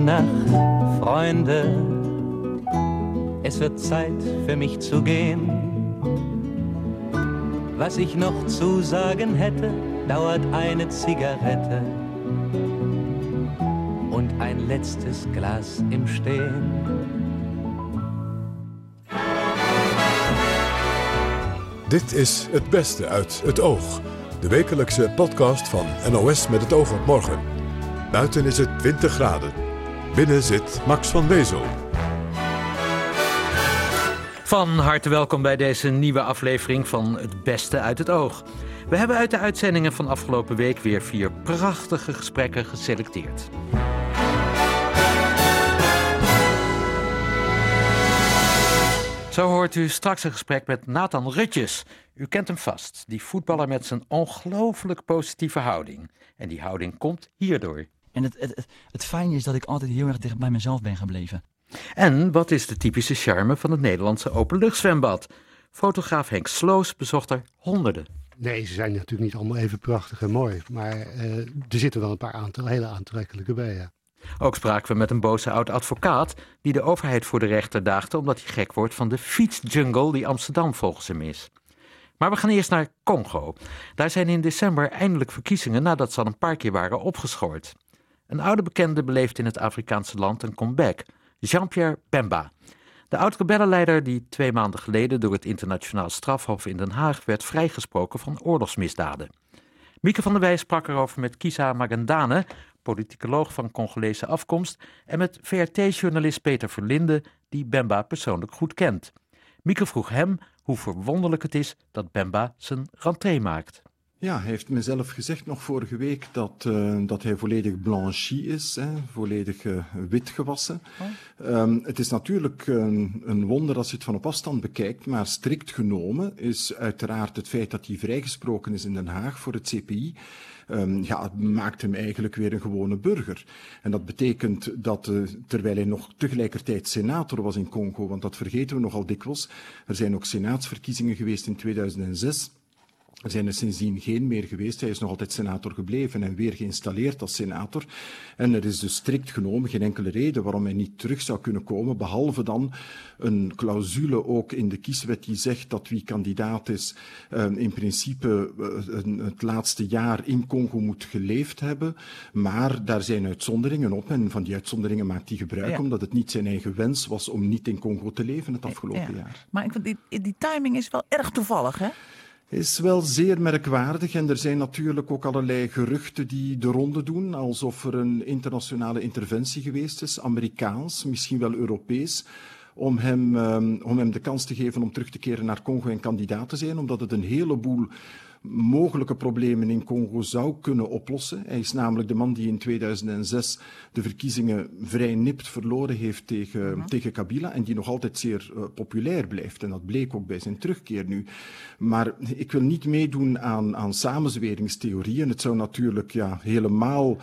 Nacht, Freunde. Es wird Zeit für mich zu gehen. Was ich noch zu sagen hätte, dauert eine Zigarette und ein letztes Glas im Stehen. Dit is Het Beste uit het Oog. De wekelijkse podcast van NOS met het oog op morgen. Buiten is het 20 graden. Binnen zit Max van Wezel. Van harte welkom bij deze nieuwe aflevering van Het Beste uit het Oog. We hebben uit de uitzendingen van afgelopen week weer vier prachtige gesprekken geselecteerd. Zo hoort u straks een gesprek met Nathan Rutjes. U kent hem vast, die voetballer met zijn ongelooflijk positieve houding. En die houding komt hierdoor. En het, het, het, het fijne is dat ik altijd heel erg dicht bij mezelf ben gebleven. En wat is de typische charme van het Nederlandse openluchtzwembad? Fotograaf Henk Sloos bezocht er honderden. Nee, ze zijn natuurlijk niet allemaal even prachtig en mooi. Maar eh, er zitten wel een paar aantal hele aantrekkelijke bij. Ja. Ook spraken we met een boze oud-advocaat die de overheid voor de rechter daagde omdat hij gek wordt van de fietsjungle die Amsterdam volgens hem is. Maar we gaan eerst naar Congo. Daar zijn in december eindelijk verkiezingen nadat ze al een paar keer waren opgeschort. Een oude bekende beleeft in het Afrikaanse land een comeback, Jean-Pierre Bemba. De oud-rebellenleider die twee maanden geleden door het internationaal strafhof in Den Haag werd vrijgesproken van oorlogsmisdaden. Mieke van der Wij sprak erover met Kisa Magandane, politicoloog van Congolese afkomst, en met VRT-journalist Peter Verlinde, die Bemba persoonlijk goed kent. Mieke vroeg hem hoe verwonderlijk het is dat Bemba zijn rentree maakt. Ja, hij heeft mezelf gezegd nog vorige week dat, uh, dat hij volledig blanchi is, hè, volledig uh, wit gewassen. Oh. Um, het is natuurlijk een, een, wonder als je het van op afstand bekijkt, maar strikt genomen is uiteraard het feit dat hij vrijgesproken is in Den Haag voor het CPI. Um, ja, het maakt hem eigenlijk weer een gewone burger. En dat betekent dat, uh, terwijl hij nog tegelijkertijd senator was in Congo, want dat vergeten we nogal dikwijls, er zijn ook senaatsverkiezingen geweest in 2006. Er zijn er sindsdien geen meer geweest. Hij is nog altijd senator gebleven en weer geïnstalleerd als senator. En er is dus strikt genomen geen enkele reden waarom hij niet terug zou kunnen komen, behalve dan een clausule ook in de kieswet die zegt dat wie kandidaat is uh, in principe uh, het laatste jaar in Congo moet geleefd hebben. Maar daar zijn uitzonderingen op en van die uitzonderingen maakt hij gebruik, ja. omdat het niet zijn eigen wens was om niet in Congo te leven het afgelopen ja. jaar. Maar ik, die, die timing is wel erg toevallig, hè? Is wel zeer merkwaardig en er zijn natuurlijk ook allerlei geruchten die de ronde doen, alsof er een internationale interventie geweest is, Amerikaans, misschien wel Europees, om hem, um, om hem de kans te geven om terug te keren naar Congo en kandidaat te zijn, omdat het een heleboel mogelijke problemen in Congo zou kunnen oplossen. Hij is namelijk de man die in 2006 de verkiezingen vrij nipt verloren heeft tegen, uh -huh. tegen Kabila en die nog altijd zeer uh, populair blijft. En dat bleek ook bij zijn terugkeer nu. Maar ik wil niet meedoen aan, aan samenzweringstheorieën. Het zou natuurlijk ja, helemaal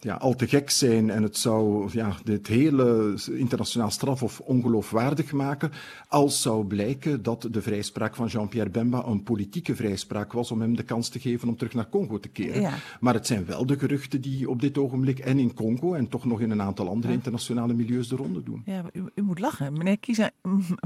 ja, al te gek zijn en het zou ja, dit hele internationaal strafhof ongeloofwaardig maken als zou blijken dat de vrijspraak van Jean-Pierre Bemba een politieke vrijspraak was om hem de kans te geven om terug naar Congo te keren. Ja. Maar het zijn wel de geruchten die op dit ogenblik en in Congo en toch nog in een aantal andere internationale milieus de ronde doen. Ja, u, u moet lachen. Meneer Kisa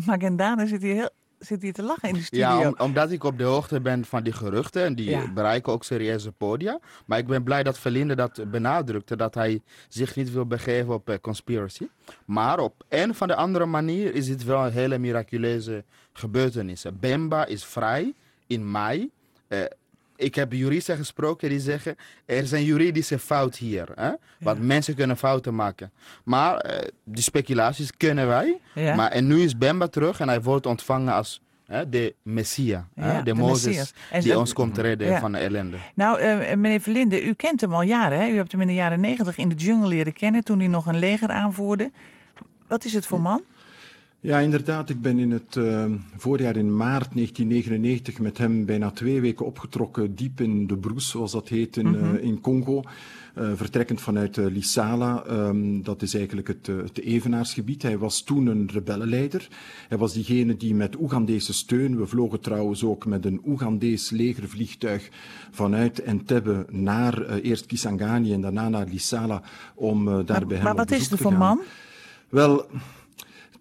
Magendane zit hier heel zit hier te lachen in de studio. Ja, om, omdat ik op de hoogte ben van die geruchten. En die ja. bereiken ook serieuze podia. Maar ik ben blij dat Verlinde dat benadrukte. Dat hij zich niet wil begeven op uh, conspiracy. Maar op een of de andere manier is dit wel een hele miraculeuze gebeurtenis. Bemba is vrij in mei. Uh, ik heb juristen gesproken die zeggen, er is een juridische fout hier. Hè? Want ja. mensen kunnen fouten maken. Maar uh, die speculaties kunnen wij. Ja. Maar, en nu is Bemba terug en hij wordt ontvangen als de Messia. Ja? De, de Mozes die ons komt redden van de ellende. Nou, uh, meneer Verlinde, u kent hem al jaren. Hè? U hebt hem in de jaren negentig in de jungle leren kennen toen hij nog een leger aanvoerde. Wat is het voor man? Ja, inderdaad. Ik ben in het uh, voorjaar in maart 1999 met hem bijna twee weken opgetrokken, diep in de Broes, zoals dat heet, in, mm -hmm. uh, in Congo. Uh, vertrekkend vanuit uh, Lisala, um, dat is eigenlijk het, het evenaarsgebied. Hij was toen een rebellenleider. Hij was diegene die met Oegandese steun, we vlogen trouwens ook met een Oegandees legervliegtuig vanuit Entebbe naar eerst Kisangani en daarna naar Lisala om daar maar, bij hem Maar wat is er voor man? Wel,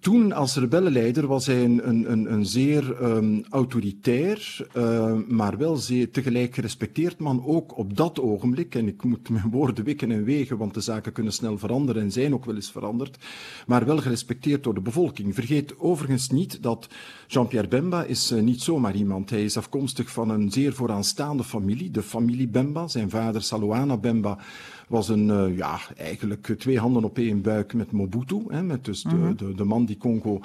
toen als rebellenleider was hij een, een, een, een zeer um, autoritair, uh, maar wel zeer tegelijk gerespecteerd man, ook op dat ogenblik. En ik moet mijn woorden wikken en wegen, want de zaken kunnen snel veranderen en zijn ook wel eens veranderd. Maar wel gerespecteerd door de bevolking. Vergeet overigens niet dat Jean-Pierre Bemba is uh, niet zomaar iemand. Hij is afkomstig van een zeer vooraanstaande familie, de familie Bemba. Zijn vader Saluana Bemba was een, uh, ja, eigenlijk twee handen op één buik met Mobutu. Hè, met dus de, Mhm. de, de man die Congo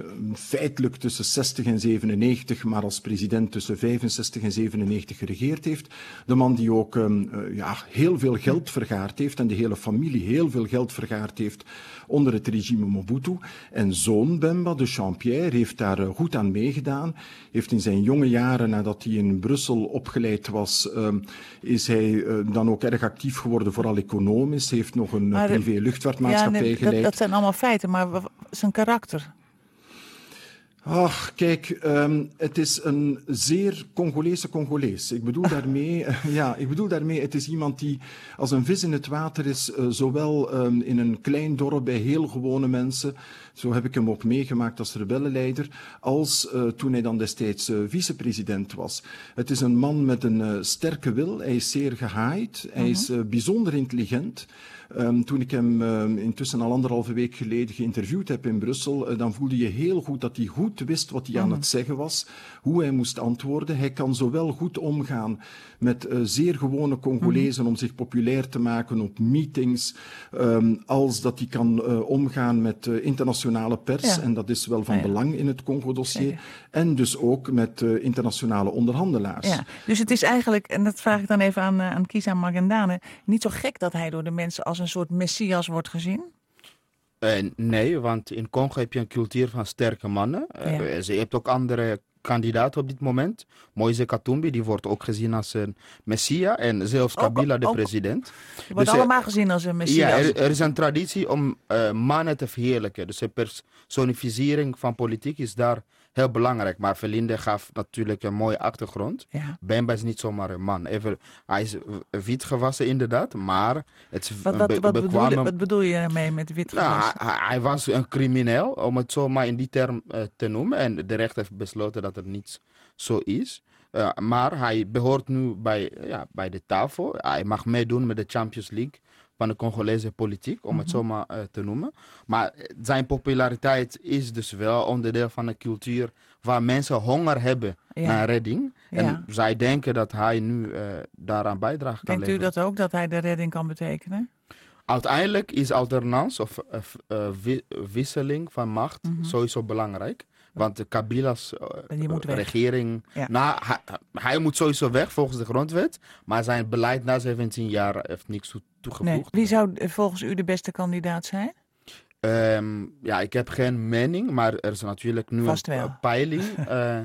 uh, feitelijk tussen 60 en 97, maar als president tussen 65 en 97 geregeerd heeft. De man die ook um, uh, ja, heel veel geld vergaard heeft en de hele familie heel veel geld vergaard heeft onder het regime Mobutu. En zoon Bemba, de Jean-Pierre, heeft daar uh, goed aan meegedaan. Heeft in zijn jonge jaren, nadat hij in Brussel opgeleid was, um, is hij uh, dan ook erg actief geworden, vooral economisch. Heeft nog een Maar privé luchtvaartmaatschappij ja, nee, dat, geleid. dat zijn allemaal feiten, maar zijn karakter. Ach, kijk, um, het is een zeer Congolese Congolees. Ik bedoel daarmee, ja, ik bedoel daarmee, het is iemand die als een vis in het water is, uh, zowel um, in een klein dorp bij heel gewone mensen, zo heb ik hem ook meegemaakt als rebellenleider, als uh, toen hij dan destijds uh, vicepresident was. Het is een man met een sterke wil, hij is zeer gehaaid, hij is uh, bijzonder intelligent. Um, toen ik hem um, intussen al anderhalve week geleden geïnterviewd heb in Brussel, uh, dan voelde je heel goed dat hij goed wist wat hij aan het zeggen was, hoe hij moest antwoorden. Hij kan zowel goed omgaan met uh, zeer gewone Congolezen om zich populair te maken op meetings, um, als dat hij kan uh, omgaan met internationale pers. Ja. En dat is wel van Ah, ja. belang in het Congo-dossier. En dus ook met internationale onderhandelaars. Ja, dus het is eigenlijk, en dat vraag ik dan even aan, eh, aan Kisa Magendane, niet zo gek dat hij door de mensen als een soort messias wordt gezien? Eh, nee, want in Congo heb je een cultuur van sterke mannen. Eh, Ja. Ze hebt ook andere kandidaten op dit moment. Moise Katumbi, die wordt ook gezien als een messia. En zelfs Ook- Kabila, de president. Die wordt Dus, eh, allemaal gezien als een messias. Ja, er, er is een traditie om mannen te verheerlijken. Dus de personificering van politiek is daar heel belangrijk. Maar Verlinde gaf natuurlijk een mooie achtergrond. Ja. Bemba is niet zomaar een man. Even, hij is wit gewassen inderdaad, maar het is Wat, wat, wat, bedoel, je, bekwame- wat bedoel je ermee met wit nou, gewas? hij, hij- was een crimineel, om het zo maar in die term eh, te noemen. En de rechter heeft besloten dat het niet zo is. Eh, maar hij behoort nu bij, ja, bij de tafel. Hij mag meedoen met de Champions League van de Congolese politiek, om het zo maar eh, te noemen. Maar zijn populariteit is dus wel onderdeel van een cultuur waar mensen honger hebben Ja. naar redding. Ja. En zij denken dat hij nu eh, daaraan bijdrage kan Denkt u leveren. dat ook, dat hij de redding kan betekenen? Uiteindelijk is alternans of eh, eh, wisseling van macht Mhm. sowieso belangrijk. Want de Kabila's eh, regering, Ja. nou, hij, hij moet sowieso weg volgens de grondwet. Maar zijn beleid na 17 jaar heeft niks toe- Nee. toegevoegd. Wie zou eh, volgens u de beste kandidaat zijn? Ehm, ja, ik heb geen mening, maar er is natuurlijk nu een peiling, eh,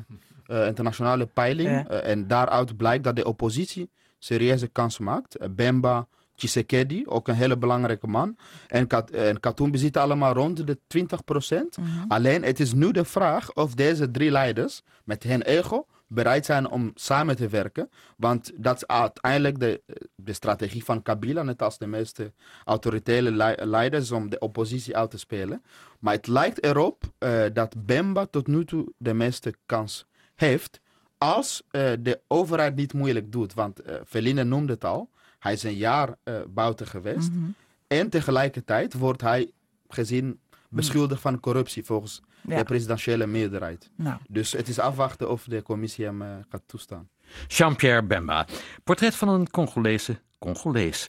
internationale peiling. Ja. en daaruit blijkt dat de oppositie serieuze kans maakt. Bemba, Tshisekedi, ook een hele belangrijke man. En, Kat en Katumbi zitten allemaal rond de 20 Mhm. Alleen het is nu de vraag of deze drie leiders met hun ego bereid zijn om samen te werken. Want dat is uiteindelijk de, de strategie van Kabila, net als de meeste autoritaire lei- leiders, om de oppositie uit te spelen. Maar het lijkt erop eh, dat Bemba tot nu toe de meeste kans heeft. Als eh, de overheid niet moeilijk doet. Want eh Feline noemde het al. Hij is een jaar eh, buiten geweest. Mhm. En tegelijkertijd wordt hij gezien beschuldigd van corruptie volgens Ja. de presidentiële meerderheid. Nou, Dus het is afwachten of de commissie hem eh, gaat toestaan. Jean-Pierre Bemba. Portret van een Congolese Congolees.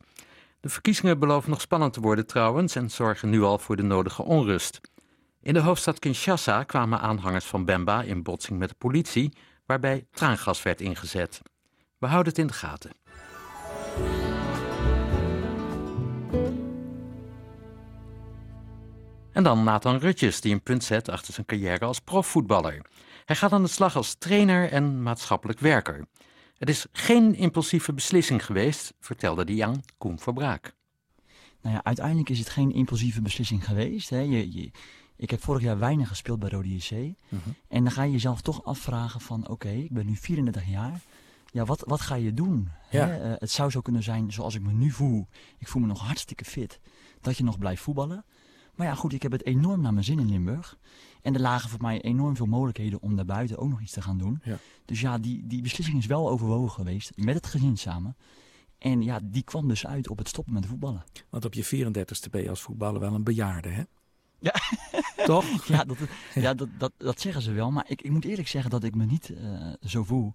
De verkiezingen beloven nog spannend te worden trouwens en zorgen nu al voor de nodige onrust. In de hoofdstad Kinshasa kwamen aanhangers van Bemba in botsing met de politie, waarbij traangas werd ingezet. We houden het in de gaten. En dan Nathan Rutjes, die een punt zet achter zijn carrière als profvoetballer. Hij gaat aan de slag als trainer en maatschappelijk werker. Het is geen impulsieve beslissing geweest, vertelde hij aan Koen Verbraak. Nou ja, uiteindelijk is het geen impulsieve beslissing geweest. Hè. Je, je, ik heb vorig jaar weinig gespeeld bij Rode JC. En dan ga je jezelf toch afvragen van, oké, ik ben nu 34 jaar. Ja, wat, wat ga je doen? Ja. Hè? Eh, het zou zo kunnen zijn zoals ik me nu voel. Ik voel me nog hartstikke fit. Dat je nog blijft voetballen. Maar ja, goed, ik heb het enorm naar mijn zin in Limburg. En er lagen voor mij enorm veel mogelijkheden om daarbuiten ook nog iets te gaan doen. Ja. Dus ja, die, die beslissing is wel overwogen geweest. Met het gezin samen. En ja, die kwam dus uit op het stoppen met voetballen. Want op je 34ste ben je als voetballer wel een bejaarde, hè? Ja. Toch? Ja, dat, ja dat, dat, dat zeggen ze wel. Maar ik, ik moet eerlijk zeggen dat ik me niet eh, zo voel.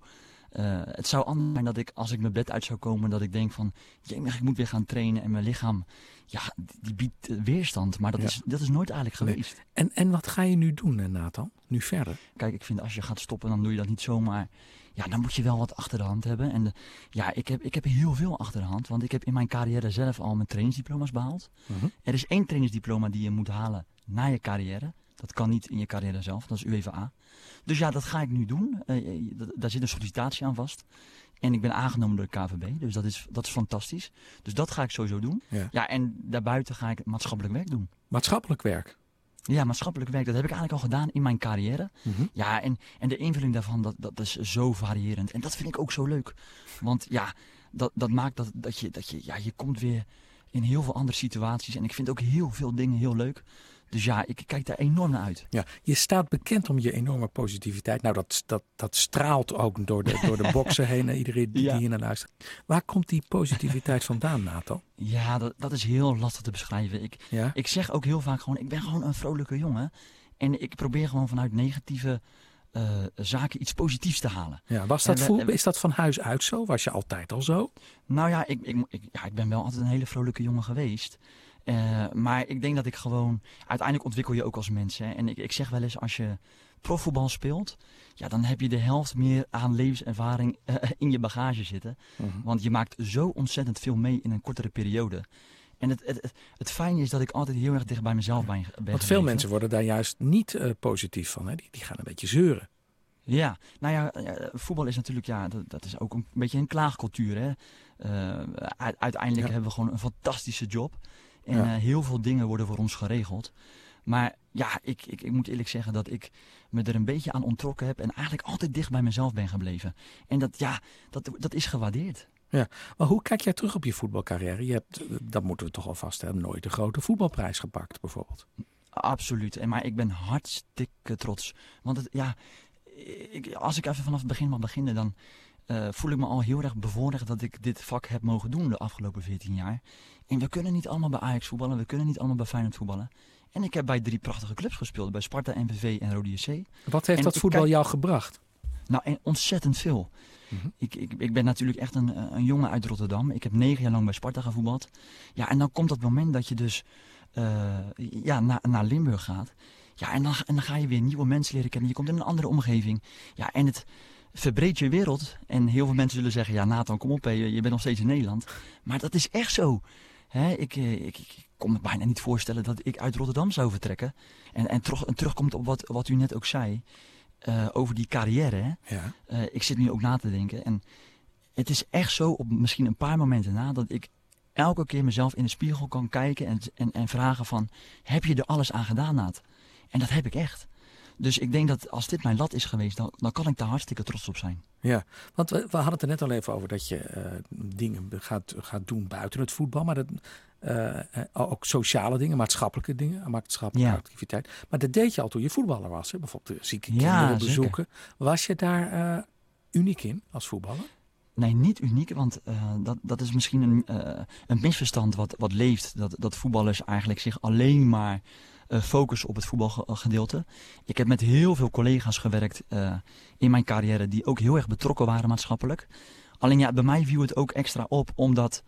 Eh, het zou anders zijn dat ik, als ik mijn bed uit zou komen, dat ik denk van... Jemig, ik moet weer gaan trainen en mijn lichaam, ja, die- biedt eh, weerstand. Maar dat, Ja. is, dat is nooit eigenlijk Nee. geweest. En, en wat ga je nu doen, eh, Nathan? Nu verder? Kijk, ik vind als je gaat stoppen, dan doe je dat niet zomaar. Ja, dan moet je wel wat achter de hand hebben. En de- ja, ik heb, ik heb heel veel achter de hand. Want ik heb in mijn carrière zelf al mijn trainingsdiploma's behaald. Mhm. Er is één trainingsdiploma die je moet halen na je carrière. Dat kan niet in je carrière zelf, dat is UEFA. Dus ja, dat ga ik nu doen. Eh, eh, daar zit een sollicitatie aan vast. En ik ben aangenomen door de KVB, dus dat is, dat is fantastisch. Dus dat ga ik sowieso doen. Ja. Ja, en daarbuiten ga ik maatschappelijk werk doen. Maatschappelijk werk. Ja, maatschappelijk werk, dat heb ik eigenlijk al gedaan in mijn carrière. Mhm. Ja, en, en de invulling daarvan, dat, dat is zo variërend. En dat vind ik ook zo leuk. Want ja, dat, dat maakt dat, dat, je, dat je, ja, je komt weer in heel veel andere situaties. En ik vind ook heel veel dingen heel leuk. Dus ja, ik kijk daar enorm naar uit. Ja, je staat bekend om je enorme positiviteit. Nou, dat, dat, dat straalt ook door de, door de boxen heen. eh, Iedereen die Ja. hier naar luistert. Waar komt die positiviteit vandaan, Nathan? Ja, dat, dat is heel lastig te beschrijven. Ik, Ja? ik zeg ook heel vaak gewoon, ik ben gewoon een vrolijke jongen. En ik probeer gewoon vanuit negatieve eh, zaken iets positiefs te halen. Ja, was dat we- voel, we- is dat van huis uit zo? Was je altijd al zo? Nou ja ik, ik, ik, ja, ik ben wel altijd een hele vrolijke jongen geweest. Eh, maar ik denk dat ik gewoon... Uiteindelijk ontwikkel je ook als mens. Hè. En ik, ik zeg wel eens, als je profvoetbal speelt... Ja, dan heb je de helft meer aan levenservaring eh, in je bagage zitten. Mhm. Want je maakt zo ontzettend veel mee in een kortere periode. En het, het, het, fijne is dat ik altijd heel erg dicht bij mezelf ben, ben Want veel mensen worden daar juist niet eh, positief van. Hè? Die, die gaan een beetje zeuren. Ja, nou ja, eh, voetbal is natuurlijk, ja, dat, dat is ook een beetje een klaagcultuur. Hè? Eh, uiteindelijk Ja. hebben we gewoon een fantastische job. En Ja. eh, heel veel dingen worden voor ons geregeld. Maar ja, ik, ik, ik moet eerlijk zeggen dat ik me er een beetje aan ontrokken heb. En eigenlijk altijd dicht bij mezelf ben gebleven. En dat, ja, dat, dat is gewaardeerd. Maar hoe kijk jij terug op je voetbalcarrière? Je hebt, eh, dat moeten we toch al vaststellen, nooit een grote voetbalprijs gepakt bijvoorbeeld. Absoluut. En maar ik ben hartstikke trots. Want het, ja, ik, als ik even vanaf het begin mag beginnen, dan eh, voel ik me al heel erg bevoorrecht dat ik dit vak heb mogen doen de afgelopen 14 jaar. En we kunnen niet allemaal bij Ajax voetballen, we kunnen niet allemaal bij Feyenoord voetballen. En ik heb bij drie prachtige clubs gespeeld, bij Sparta, NVV en Rode JC. Wat heeft En dat voetbal kijk- jou gebracht? Nou, en ontzettend veel. Mhm. ik, ik, ik ben natuurlijk echt een, een jongen uit Rotterdam. Ik heb negen jaar lang bij Sparta gevoetbald. Ja, en dan komt dat moment dat je dus eh, ja, na, naar Limburg gaat. Ja, en dan, en dan ga je weer nieuwe mensen leren kennen. Je komt in een andere omgeving. Ja, en het verbreedt je wereld. En heel veel mensen zullen zeggen, ja Nathan, kom op, hè, je, bent nog steeds in Nederland. Maar dat is echt zo. Hè, ik, eh, ik, ik kon me bijna niet voorstellen dat ik uit Rotterdam zou vertrekken. En, en, terug, en terugkomt op wat, wat u net ook zei. eh, over die carrière. Hè. Ja. Eh, ik zit nu ook na te denken. En het is echt zo, op misschien een paar momenten na, dat ik elke keer mezelf in de spiegel kan kijken en, en, en vragen van, heb je er alles aan gedaan, Naat? En dat heb ik echt. Dus ik denk dat als dit mijn lat is geweest, dan, dan kan ik daar hartstikke trots op zijn. Ja, want we, we hadden het er net al even over dat je eh, dingen gaat, gaat doen buiten het voetbal. Maar dat, eh, eh, ook sociale dingen, maatschappelijke dingen, maatschappelijke Ja. activiteit. Maar dat deed je al toen je voetballer was. Hè? Bijvoorbeeld zieke kinderen bezoeken. Was je daar uniek in als voetballer? Nee, niet uniek, want dat, dat is misschien een, een misverstand wat, wat leeft. Dat, dat voetballers eigenlijk zich alleen maar eh, focussen op het voetbalgedeelte. Ik heb met heel veel collega's gewerkt eh, in mijn carrière die ook heel erg betrokken waren maatschappelijk. Alleen ja, bij mij viel het ook extra op, omdat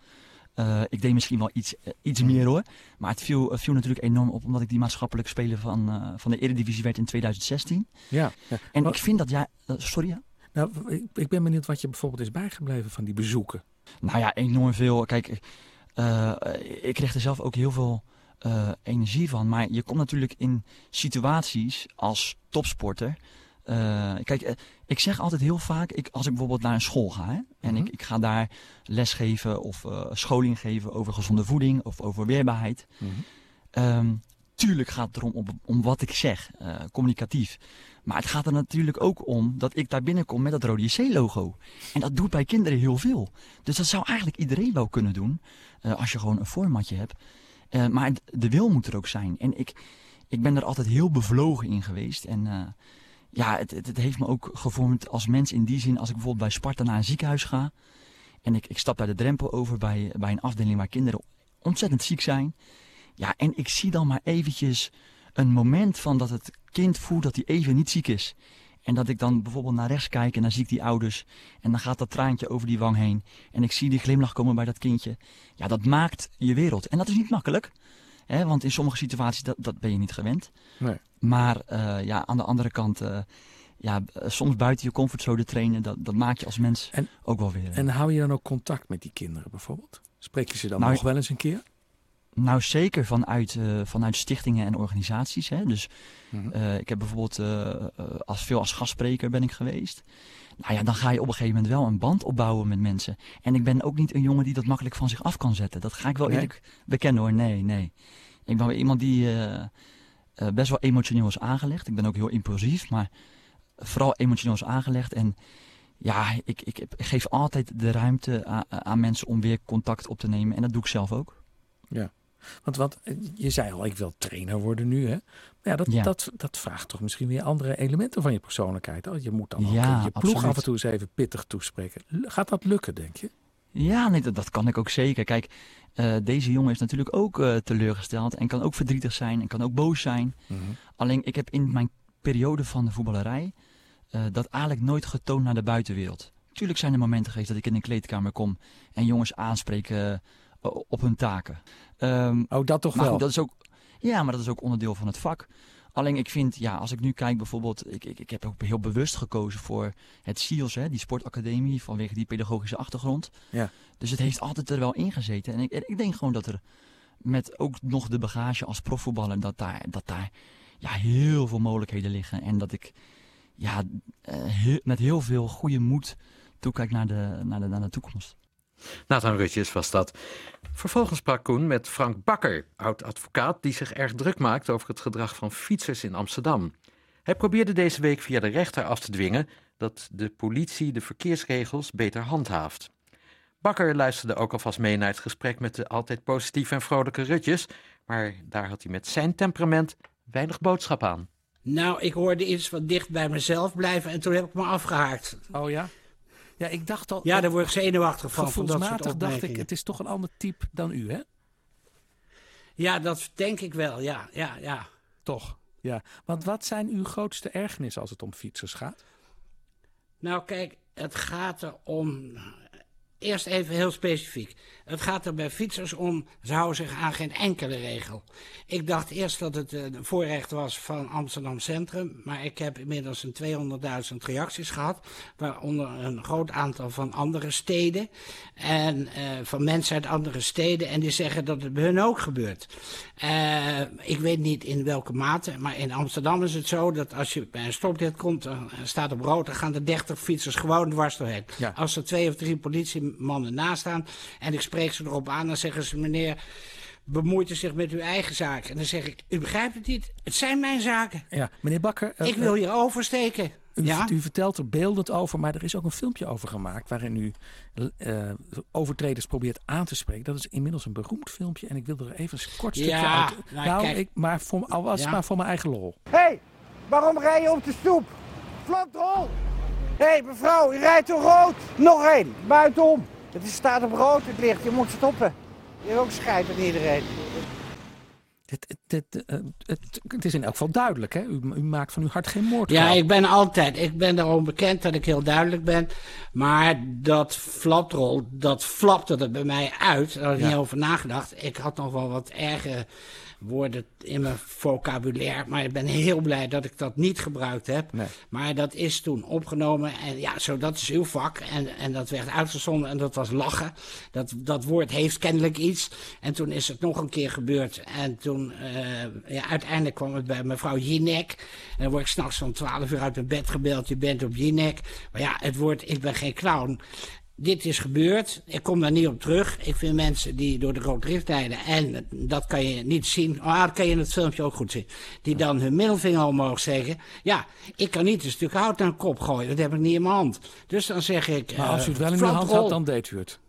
eh, ik deed misschien wel iets, iets meer hoor. Maar het viel, viel natuurlijk enorm op, omdat ik die maatschappelijk speler van, van de Eredivisie werd in 2016. Ja. ja. En ik vind dat, ja, sorry ja? Nou, ik, ik ben benieuwd wat je bijvoorbeeld is bijgebleven van die bezoeken. Nou ja, enorm veel. Kijk, ik kreeg er zelf ook heel veel eh, energie van. Maar je komt natuurlijk in situaties als topsporter. Uh, kijk, uh, ik zeg altijd heel vaak, ik, als ik bijvoorbeeld naar een school ga hè, en ik, ik ga daar lesgeven of scholing geven over gezonde voeding of over weerbaarheid. Mm tuurlijk gaat het erom om, om wat ik zeg, communicatief. Maar het gaat er natuurlijk ook om dat ik daar binnenkom met dat rode JC-logo. En dat doet bij kinderen heel veel. Dus dat zou eigenlijk iedereen wel kunnen doen, als je gewoon een formatje hebt. Uh, maar de wil moet er ook zijn. En ik, ik ben er altijd heel bevlogen in geweest. En uh, ja, het, het, het, heeft me ook gevormd als mens in die zin. Als ik bijvoorbeeld bij Sparta naar een ziekenhuis ga. En ik, ik stap daar de drempel over bij, bij een afdeling waar kinderen ontzettend ziek zijn. Ja, en ik zie dan maar eventjes een moment van dat het kind voelt dat hij even niet ziek is. En dat ik dan bijvoorbeeld naar rechts kijk en dan zie ik die ouders. En dan gaat dat traantje over die wang heen. En ik zie die glimlach komen bij dat kindje. Ja, dat maakt je wereld. En dat is niet makkelijk. Hè, want in sommige situaties dat, dat ben je niet gewend. Nee. Maar uh, ja, aan de andere kant... Uh, ja, soms buiten je comfortzone trainen, dat, dat maak je als mens en, ook wel weer. En hou je dan ook contact met die kinderen bijvoorbeeld? Spreek je ze dan nou, nog wel eens een keer? Nou, zeker vanuit, uh, vanuit stichtingen en organisaties. Hè. Dus mm -hmm. uh, ik heb bijvoorbeeld uh, als, veel als gastspreker ben ik geweest. Nou ja, dan ga je op een gegeven moment wel een band opbouwen met mensen. En ik ben ook niet een jongen die dat makkelijk van zich af kan zetten. Dat ga ik wel nee. eerlijk bekennen hoor. Nee, nee. Ik ben wel iemand die best wel emotioneel is aangelegd. Ik ben ook heel impulsief, maar vooral emotioneel is aangelegd. En ja, ik, ik, ik geef altijd de ruimte aan, aan mensen om weer contact op te nemen. En dat doe ik zelf ook. Ja. Want wat, je zei al, ik wil trainer worden nu. Hè? Maar ja, dat, ja. Dat, dat vraagt toch misschien weer andere elementen van je persoonlijkheid. Oh, je moet dan ook ja, je ploeg absoluut. af en toe eens even pittig toespreken. Gaat dat lukken, denk je? Ja, nee, dat, dat kan ik ook zeker. Kijk, uh, deze jongen is natuurlijk ook uh, teleurgesteld en kan ook verdrietig zijn en kan ook boos zijn. Mhm. Mm -hmm. Alleen ik heb in mijn periode van de voetballerij uh, dat eigenlijk nooit getoond naar de buitenwereld. Tuurlijk zijn er momenten geweest dat ik in een kleedkamer kom en jongens aanspreken op hun taken. Um, oh, dat toch maar wel? Goed, dat is ook, ja, maar dat is ook onderdeel van het vak. Alleen ik vind, ja, als ik nu kijk bijvoorbeeld, ik, ik, ik heb ook heel bewust gekozen voor het SIOS, hè, die sportacademie, vanwege die pedagogische achtergrond. Ja. Dus het heeft altijd er wel in gezeten. En ik, ik denk gewoon dat er met ook nog de bagage als profvoetballer, dat daar, dat daar ja, heel veel mogelijkheden liggen. En dat ik ja, heel, met heel veel goede moed toekijk naar de, naar de, naar de toekomst. Nathan Rutjes was dat. Vervolgens sprak Koen met Frank Bakker, oud-advocaat die zich erg druk maakt over het gedrag van fietsers in Amsterdam. Hij probeerde deze week via de rechter af te dwingen dat de politie de verkeersregels beter handhaaft. Bakker luisterde ook alvast mee naar het gesprek met de altijd positieve en vrolijke Rutjes, maar daar had hij met zijn temperament weinig boodschap aan. Nou, ik hoorde iets wat dicht bij mezelf blijven en toen heb ik me afgehaakt. Oh ja? Ja, ik dacht al. Ja, daar word ik zenuwachtig van. van Gevoelsmatig dacht ik, het is toch een ander type dan u, hè? Ja, dat denk ik wel. Ja, ja, ja. Toch? Ja. Want wat zijn uw grootste ergernissen als het om fietsers gaat? Nou, kijk, het gaat er om. Eerst even heel specifiek. Het gaat er bij fietsers om, ze houden zich aan geen enkele regel. Ik dacht eerst dat het een voorrecht was van Amsterdam Centrum, maar ik heb inmiddels een 200.000 reacties gehad, waaronder een groot aantal van andere steden en uh, van mensen uit andere steden en die zeggen dat het bij hun ook gebeurt. Uh, ik weet niet in welke mate, maar in Amsterdam is het zo dat als je bij een stoplicht komt, dan staat op rood, dan gaan de 30 fietsers gewoon dwars doorheen. Ja. Als er twee of drie politiemannen naast staan en ik spreek ze erop aan, dan zeggen ze meneer bemoeit u zich met uw eigen zaken. En dan zeg ik, u begrijpt het niet, het zijn mijn zaken. Ja, meneer Bakker. Uh, ik wil hier oversteken. U, ja? u vertelt er beeldend over, maar er is ook een filmpje over gemaakt waarin u uh, overtreders probeert aan te spreken. Dat is inmiddels een beroemd filmpje en ik wil er even een kort stukje ja, uit. Nou, nou kijk, ik, maar voor, al was ja. maar voor mijn eigen lol. Hé, hey, waarom rij je op de stoep? Flaprol! Hé, hey, mevrouw, u rijdt door rood. Nog één, buitenom. Het staat op rood, het licht. Je moet stoppen. Je ook scheid aan iedereen. Het, het, het, het, het is in elk geval duidelijk, hè? U, u maakt van uw hart geen moord. Ja, ik ben altijd. Ik ben daarom bekend dat ik heel duidelijk ben. Maar dat flaprol, dat flapte er bij mij uit. Daar had ik Ja. niet over nagedacht. Ik had nog wel wat erge woorden in mijn vocabulaire. Maar ik ben heel blij dat ik dat niet gebruikt heb. Nee. Maar dat is toen opgenomen. En ja, zo, dat is uw vak. En, en dat werd uitgezonden en dat was lachen. Dat, dat woord heeft kennelijk iets. En toen is het nog een keer gebeurd. En toen, uh, ja, uiteindelijk kwam het bij mevrouw Jinek. En dan word ik s'nachts om 12 uur uit mijn bed gebeld. Je bent op Jinek. Maar ja, het woord, ik ben geen clown dit is gebeurd. Ik kom daar niet op terug. Ik vind mensen die door de rood drift rijden... en dat kan je niet zien... Ah, dat kan je in het filmpje ook goed zien... die dan hun middelvinger omhoog zeggen... ja, ik kan niet een stuk hout naar een kop gooien. Dat heb ik niet in mijn hand. Dus dan zeg ik... Maar als u het wel in uw hand had, dan deed u het?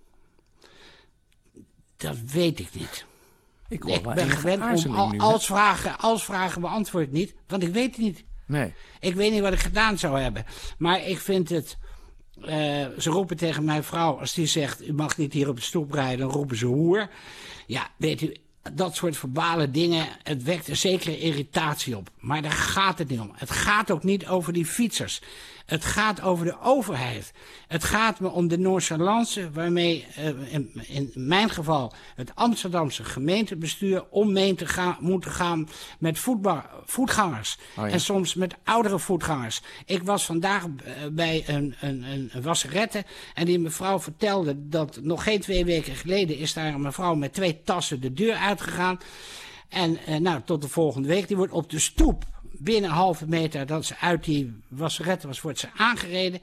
Dat weet ik niet. Ik, ik ben gewend om al, als, vragen, als vragen beantwoord niet... want ik weet het niet. Nee. Ik weet niet wat ik gedaan zou hebben. Maar ik vind het... Uh, ze roepen tegen mijn vrouw, als die zegt... u mag niet hier op de stoep rijden, dan roepen ze hoer. Ja, weet u, dat soort verbale dingen, het wekt een zekere irritatie op. Maar daar gaat het niet om. Het gaat ook niet over die fietsers. Het gaat over de overheid. Het gaat me om de nonchalance waarmee uh, in, in, mijn geval het Amsterdamse gemeentebestuur om te gaan, moeten gaan met voetbal, voetgangers. Oh ja. En soms met oudere voetgangers. Ik was vandaag uh, bij een, een, een wasserette en die mevrouw vertelde dat nog geen twee weken geleden is daar een mevrouw met twee tassen de deur uitgegaan. En uh, nou, tot de volgende week. Die wordt op de stoep binnen een halve meter dat ze uit die wasseret was, wordt ze aangereden.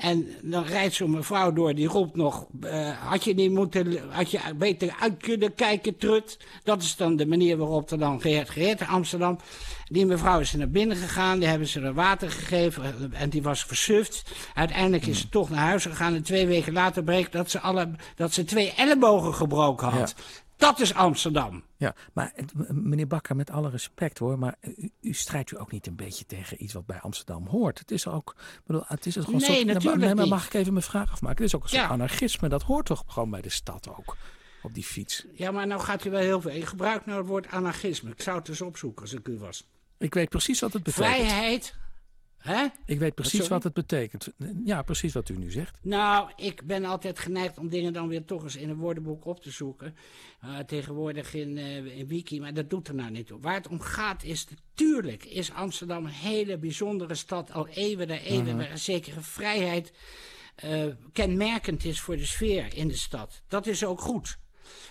En dan rijdt zo'n mevrouw door, die roept nog, uh, had je niet moeten, had je beter uit kunnen kijken, trut. Dat is dan de manier waarop er dan gereed, gereed in Amsterdam. Die mevrouw is naar binnen gegaan, die hebben ze er water gegeven en die was versuft. Uiteindelijk is ze toch naar huis gegaan en twee weken later bleek dat ze, alle, dat ze twee ellebogen gebroken had. Ja. Dat is Amsterdam. Ja, maar meneer Bakker, met alle respect hoor, maar u, u, strijdt u ook niet een beetje tegen iets wat bij Amsterdam hoort. Het is ook, bedoel, het is gewoon nee, soort, natuurlijk nee, maar mag ik even mijn vraag afmaken? Het is ook een soort ja. anarchisme, dat hoort toch gewoon bij de stad ook, op die fiets. Ja, maar nou gaat u wel heel veel. Je gebruikt nou het woord anarchisme. Ik zou het eens opzoeken als ik u was. Ik weet precies wat het betekent. Vrijheid, Hè? Ik weet precies wat het betekent. Ja, precies wat u nu zegt. Nou, ik ben altijd geneigd om dingen dan weer toch eens in een woordenboek op te zoeken. Uh, tegenwoordig in, uh, in Wiki, maar dat doet er nou niet toe. Waar het om gaat is, natuurlijk is Amsterdam een hele bijzondere stad. Al eeuwen der eeuwen, uh -huh. waar een zekere vrijheid uh, kenmerkend is voor de sfeer in de stad. Dat is ook goed.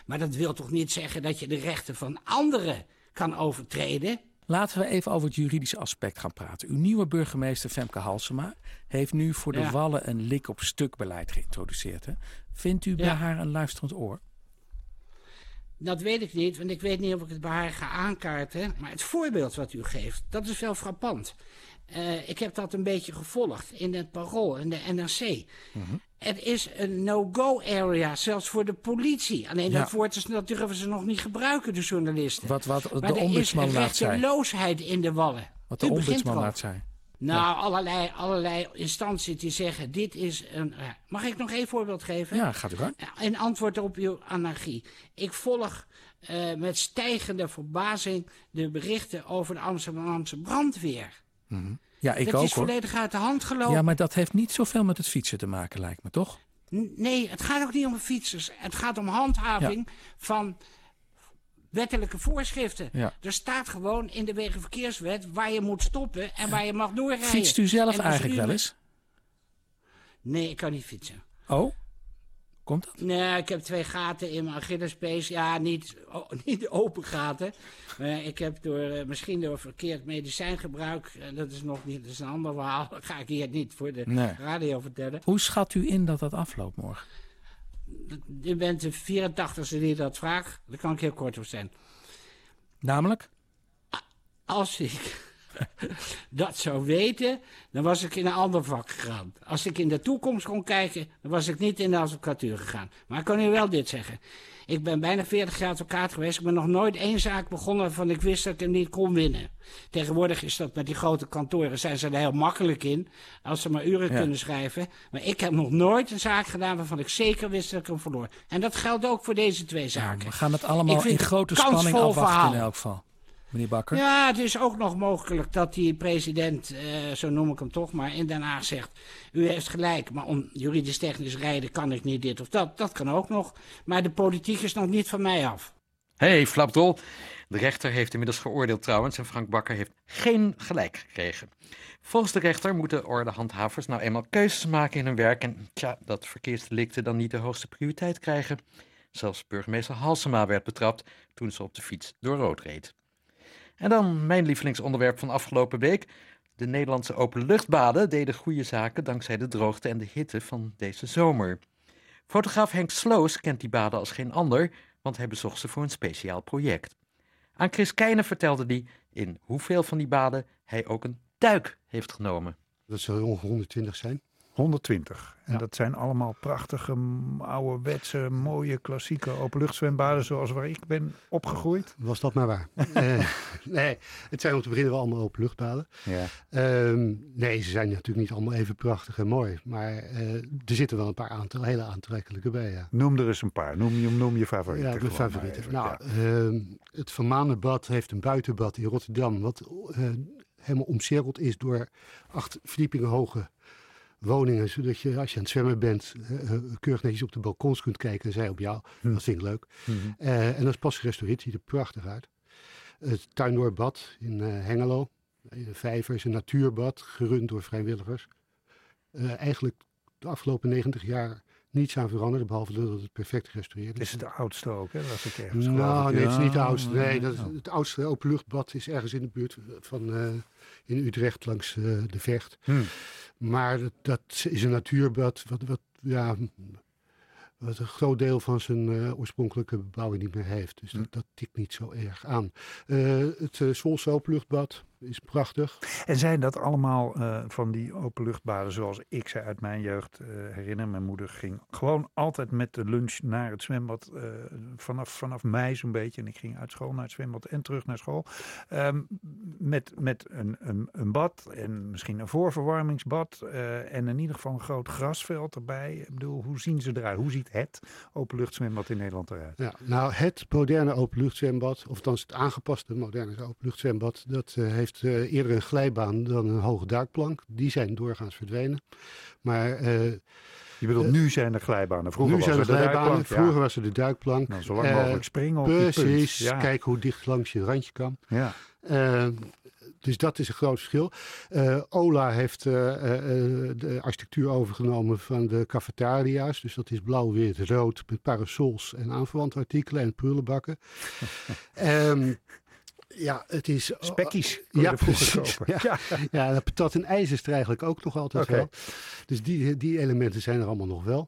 Maar dat wil toch niet zeggen dat je de rechten van anderen kan overtreden? Laten we even over het juridische aspect gaan praten. Uw nieuwe burgemeester Femke Halsema heeft nu voor de Ja. Wallen een lik op stuk beleid geïntroduceerd. Hè? Vindt u bij Ja. haar een luisterend oor? Dat weet ik niet, want ik weet niet of ik het bij haar ga aankaarten. Maar het voorbeeld wat u geeft, dat is wel frappant. Eh, ik heb dat een beetje gevolgd in het Parool en de NRC. Mhm. Het is een no-go area, zelfs voor de politie. Alleen Ja. dat woord is, dat durven ze nog niet gebruiken, de journalisten. Wat, wat de maar er ombudsman laat zei. rechteloosheid in de wallen. Wat de U ombudsman laat zei. Nou, allerlei, allerlei instanties die zeggen, dit is een... eh, Mag ik nog één voorbeeld geven? Ja, gaat u gang. In antwoord op uw anarchie. Ik volg eh, met stijgende verbazing de berichten over de Amsterdamse brandweer. Ja, ik dat ook is hoor. volledig uit de hand gelopen. Ja, maar dat heeft niet zoveel met het fietsen te maken, lijkt me, toch? Nee, het gaat ook niet om fietsers. Het gaat om handhaving van wettelijke voorschriften. Ja. Er staat gewoon in de Wegenverkeerswet waar je moet stoppen en waar je mag doorrijden. Fietst u zelf eigenlijk u wel eens? Nee, ik kan niet fietsen. Oh? Komt dat? Nee, ik heb twee gaten in mijn Achillespees. Ja, niet, niet open gaten. Maar ik heb door, eh, misschien door verkeerd medicijngebruik... eh, dat is nog niet, dat is een ander verhaal. Dat ga ik hier niet voor de Nee. radio vertellen. Hoe schat u in dat dat afloopt morgen? U bent de 84ste die dat vraagt. Daar kan ik heel kort op zijn. Namelijk? Als ik dat zou weten, dan was ik in een ander vak gegaan. Als ik in de toekomst kon kijken, dan was ik niet in de advocatuur gegaan. Maar ik kan u wel dit zeggen. Ik ben bijna 40 jaar advocaat geweest. Ik ben nog nooit één zaak begonnen waarvan ik wist dat ik hem niet kon winnen. Tegenwoordig is dat met die grote kantoren, zijn ze er heel makkelijk in. Als ze maar uren Ja. kunnen schrijven. Maar ik heb nog nooit een zaak gedaan waarvan ik zeker wist dat ik hem verloor. En dat geldt ook voor deze twee zaken. We gaan het allemaal in grote spanning afwachten verhaal. in elk geval. Meneer Bakker? Ja, het is ook nog mogelijk dat die president, eh, zo noem ik hem toch maar, in Den Haag zegt... u heeft gelijk, maar om juridisch technisch rijden kan ik niet dit of dat. Dat kan ook nog. Maar de politiek is nog niet van mij af. Hey, flapdrol. De rechter heeft inmiddels geoordeeld trouwens en Frank Bakker heeft geen gelijk gekregen. Volgens de rechter moeten ordehandhavers nou eenmaal keuzes maken in hun werk en tja, dat verkeersdelicten dan niet de hoogste prioriteit krijgen. Zelfs burgemeester Halsema werd betrapt toen ze op de fiets door rood reed. En dan mijn lievelingsonderwerp van afgelopen week. De Nederlandse openluchtbaden deden goede zaken dankzij de droogte en de hitte van deze zomer. Fotograaf Henk Sloos kent die baden als geen ander, want hij bezocht ze voor een speciaal project. Aan Chris Keijnen vertelde hij in hoeveel van die baden hij ook een duik heeft genomen. Dat zal ongeveer 120 zijn. 120. En dat zijn allemaal prachtige, ouderwetse, mooie, klassieke openluchtzwembaden zoals waar ik ben opgegroeid. Was dat maar waar. uh, nee, het zijn om te beginnen wel allemaal openluchtbaden. Ja. Uh, nee, ze zijn natuurlijk niet allemaal even prachtig en mooi. Maar uh, er zitten wel een paar aantal, hele aantrekkelijke bij. Ja. Noem er eens een paar. Noem je, noem je favorieten. Ja, mijn favorieten. Nou, ja. Ehm, het Vermanenbad heeft een buitenbad in Rotterdam. Wat eh, helemaal omcirkeld is door acht verdiepingen hoge woningen, zodat je als je aan het zwemmen bent, uh, keurig netjes op de balkons kunt kijken en zij op jou. Hm. Dat vind ik leuk. Hm. Uh, en dat is pas gerestaureerd, ziet er prachtig uit. Het Tuindoorbad in Hengelo, in de vijver, is een natuurbad, gerund door vrijwilligers. eigenlijk de afgelopen 90 jaar niets aan veranderd, behalve dat het perfect gerestaureerd is. Is het de oudste ook, hè? Dat ik ergens nou, nee, het is niet de oudste. Nee, dat is, het oudste openluchtbad is ergens in de buurt van in Utrecht langs de Vecht. Hm. Maar dat, dat, is een natuurbad wat, wat, ja, wat een groot deel van zijn uh, oorspronkelijke bebouwing niet meer heeft. Dus dat, dat tikt niet zo erg aan. Uh, het uh, Zwolse openluchtbad is prachtig. En zijn dat allemaal uh, van die openluchtbaden zoals ik ze uit mijn jeugd uh, herinner? Mijn moeder ging gewoon altijd met de lunch naar het zwembad uh, vanaf, vanaf mei zo'n beetje. En ik ging uit school naar het zwembad en terug naar school. Um, met met een, een, een, bad en misschien een voorverwarmingsbad en in ieder geval een groot grasveld erbij. Ik bedoel, hoe zien ze eruit? Hoe ziet het openluchtzwembad in Nederland eruit? Ja, nou, het moderne openluchtzwembad, of althans het aangepaste moderne openluchtzwembad, dat heeft heeft uh, eerder een glijbaan dan een hoge duikplank. Die zijn doorgaans verdwenen. Maar... Uh, je bedoelt, uh, nu zijn er glijbanen. Vroeger nu was zijn er. Ja. Vroeger was er de duikplank. Nou, zo lang mogelijk springen op Precies. Ja. Kijk hoe dicht langs je randje kan. Ja. dus dat is een groot verschil. Uh, Ola heeft uh, de architectuur overgenomen van de cafetaria's. Dus dat is blauw, wit, rood met parasols en aanverwante artikelen en prullenbakken. um, ja, het is... Spekkies. Ja, precies. Ja, ja. ja, patat en ijs is er eigenlijk ook nog altijd okay. wel. Dus die, die elementen zijn er allemaal nog wel.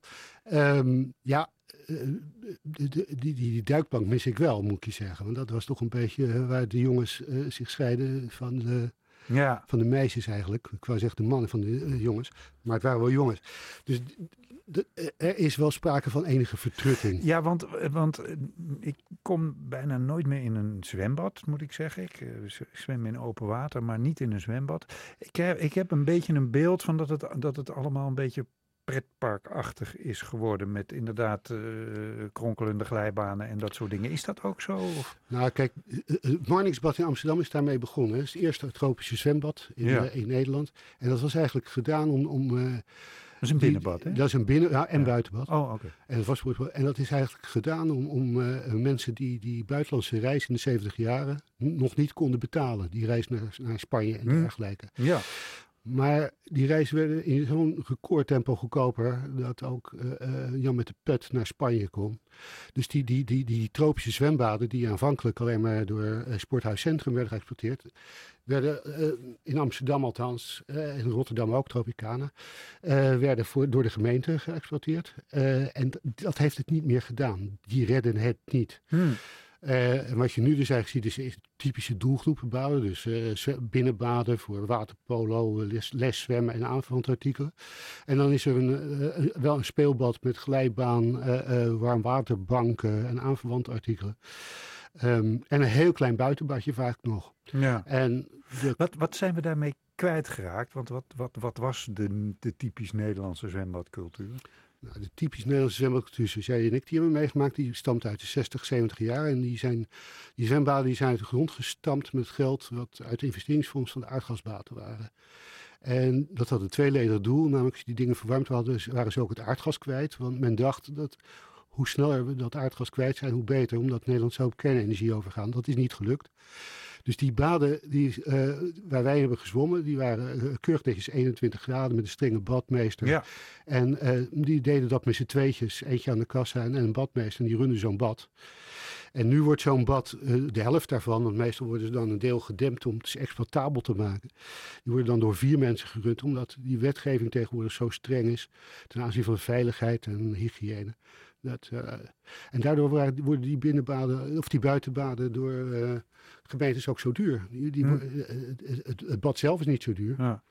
Um, ja, de, die, die, die duikbank mis ik wel, moet ik je zeggen. Want dat was toch een beetje waar de jongens uh, zich scheiden van de, ja. van de meisjes eigenlijk. Ik wou zeggen de mannen van de uh, jongens. Maar het waren wel jongens. Dus de, er is wel sprake van enige vertrutting. Ja, want, want ik kom bijna nooit meer in een zwembad, moet ik zeggen. Ik, zwem in open water, maar niet in een zwembad. Ik heb, ik heb een beetje een beeld van dat het, dat het allemaal een beetje pretparkachtig is geworden. Met inderdaad uh, kronkelende glijbanen en dat soort dingen. Is dat ook zo? Of? Nou, kijk, het Marningsbad in Amsterdam is daarmee begonnen. Het is het eerste tropische zwembad in, ja. uh, in Nederland. En dat was eigenlijk gedaan om... om uh, is een binnenbad, hè? Dat is een binnen- ja, en ja. buitenbad. Oh, oké. Okay. En, en dat is eigenlijk gedaan om, om uh, mensen die die buitenlandse reis in de 70 jaren nog niet konden betalen. Die reis naar, naar Spanje en Hm. dergelijke. Ja. Maar die reizen werden in zo'n recordtempo goedkoper dat ook uh, Jan met de Put naar Spanje kon. Dus die, die, die, die tropische zwembaden die aanvankelijk alleen maar door uh, Sporthuis Centrum werden geëxploiteerd, werden in Amsterdam althans, in Rotterdam ook, Tropicana, werden voor, door de gemeente geëxploiteerd. en dat heeft het niet meer gedaan. Die redden het niet. Hmm. En wat je nu dus eigenlijk ziet, is, is typische doelgroepen bouwen. Dus uh, binnenbaden voor waterpolo, les, les zwemmen en aanverwante artikelen. En dan is er een, wel een speelbad met glijbaan, warmwaterbanken en aanverwante artikelen. Um, en een heel klein buitenbadje vaak nog. Ja. En de... wat, wat zijn we daarmee kwijtgeraakt? Want wat, wat, wat was de, de typisch Nederlandse zwembadcultuur? Nou, de typisch Nederlandse zwembadcultuur, zoals jij en ik die hebben meegemaakt, die stamt uit de 60, 70 jaar. En die, zijn, die zwembaden die zijn uit de grond gestampt met geld wat uit de investeringsfonds van de aardgasbaten waren. En dat had een tweeledig doel, namelijk als die dingen verwarmd hadden, waren ze ook het aardgas kwijt. Want men dacht dat hoe sneller we dat aardgas kwijt zijn, hoe beter. Omdat Nederland zo op kernenergie overgaan. Dat is niet gelukt. Dus die baden die, uh, waar wij hebben gezwommen, die waren uh, keurig netjes 21 graden met een strenge badmeester. Ja. En uh, die deden dat met z'n tweetjes, eentje aan de kassa en een badmeester. En die runden zo'n bad. En nu wordt zo'n bad, de helft daarvan, want meestal worden ze dan een deel gedempt om het exploitabel te maken. Die worden dan door vier mensen gerund, omdat die wetgeving tegenwoordig zo streng is ten aanzien van veiligheid en hygiëne. Dat, uh, en daardoor worden die binnenbaden, of die buitenbaden door uh, gemeentes ook zo duur. Die, die, Hm. het, het, het, bad zelf is niet zo duur. Ja.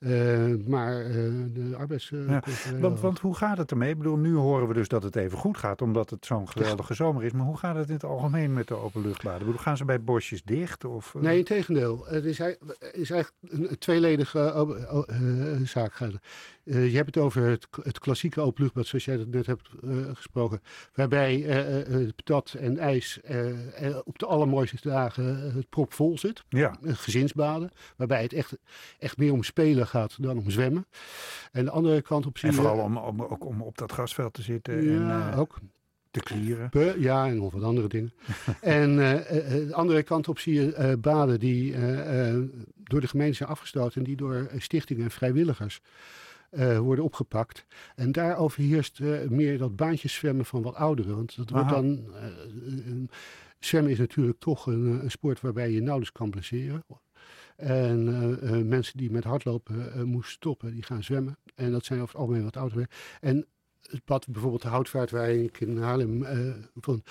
Uh, maar de arbeids... Ja, want, want, hoe gaat het ermee? Ik bedoel, nu horen we dus dat het even goed gaat, omdat het zo'n geweldige zomer is. Maar hoe gaat het in het algemeen met de openluchtbaden? Ik bedoel, gaan ze bij bosjes dicht? Of, Nee, in tegendeel. Het is, is eigenlijk een tweeledige zaak. je hebt het over het, het klassieke openluchtbad, zoals jij dat net hebt gesproken. Waarbij het patat en ijs op de allermooiste dagen het propvol zit. Ja. Gezinsbaden. Waarbij het echt, echt meer om spelen gaat dan om zwemmen. En de andere kant op zie En vooral om, om, ook om op dat grasveld te zitten Ja, en eh, ook. te klieren. Ja, en nog wat andere dingen. en eh, eh, de andere kant op zie je eh, baden die eh, eh, door de gemeente zijn afgesloten en die door eh, stichtingen en vrijwilligers eh, worden opgepakt. En daar overheerst eh, meer dat baantjeszwemmen van wat ouderen. Want dat wordt dan. eh, zwemmen is natuurlijk toch een, een sport waarbij je nauwelijks kan blesseren. En mensen die met hardlopen eh, moesten stoppen, die gaan zwemmen. En dat zijn over het algemeen wat ouderen. En het pad, bijvoorbeeld de houtvaart waar ik in Haarlem van,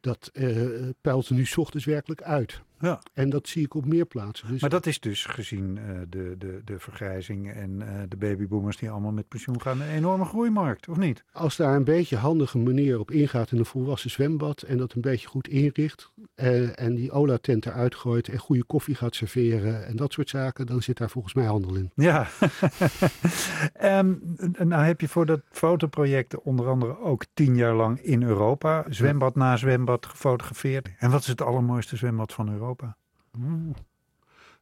dat eh peilt er nu ochtends werkelijk uit. Ja. En dat zie ik op meer plaatsen. Dus Maar dat is dus gezien eh, de, de, de vergrijzing en eh, de babyboomers die allemaal met pensioen gaan, een enorme groeimarkt, of niet? als daar een beetje handige manier op ingaat in een volwassen zwembad en dat een beetje goed inricht en die Ola-tent eruit gooit en goede koffie gaat serveren en dat soort zaken, dan zit daar volgens mij handel in. Ja. En nou heb je voor dat fotoproject onder andere ook tien jaar lang in Europa zwembad na zwembad gefotografeerd. En wat is het allermooiste zwembad van Europa?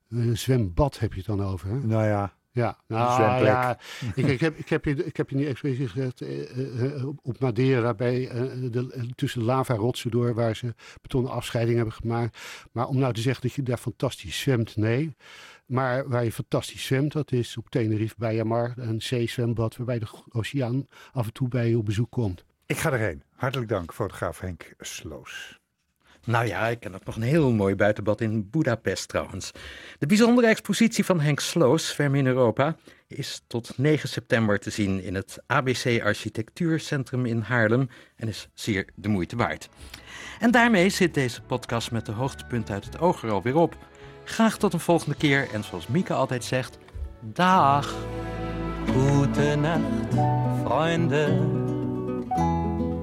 Een zwembad heb je het dan over, hè? Nou ja, Ja, nou, ja ik, ik, heb, ik, heb je, ik heb je niet expliciet gezegd, eh, eh, op- op Madeira, bij, eh, de, eh, tussen lavarotsen door, waar ze betonnen afscheiding hebben gemaakt. Maar om nou te zeggen dat je daar fantastisch zwemt, nee. Maar waar je fantastisch zwemt, dat is op Tenerife bij Jamar, een zeezwembad, waarbij de oceaan af en toe bij je op bezoek komt. ik ga erheen. Hartelijk dank, fotograaf Henk Sloos. Nou ja, ik ken ook nog een heel mooi buitenbad in Budapest trouwens. De bijzondere expositie van Henk Sloos, Zwemmen in Europa, is tot 9 september te zien in het ABC Architectuurcentrum in Haarlem en is zeer de moeite waard. En daarmee zit deze podcast met de hoogtepunten uit het oog er alweer op. Graag tot een volgende keer en zoals Mieke altijd zegt, dag! Gute Nacht, Freunde.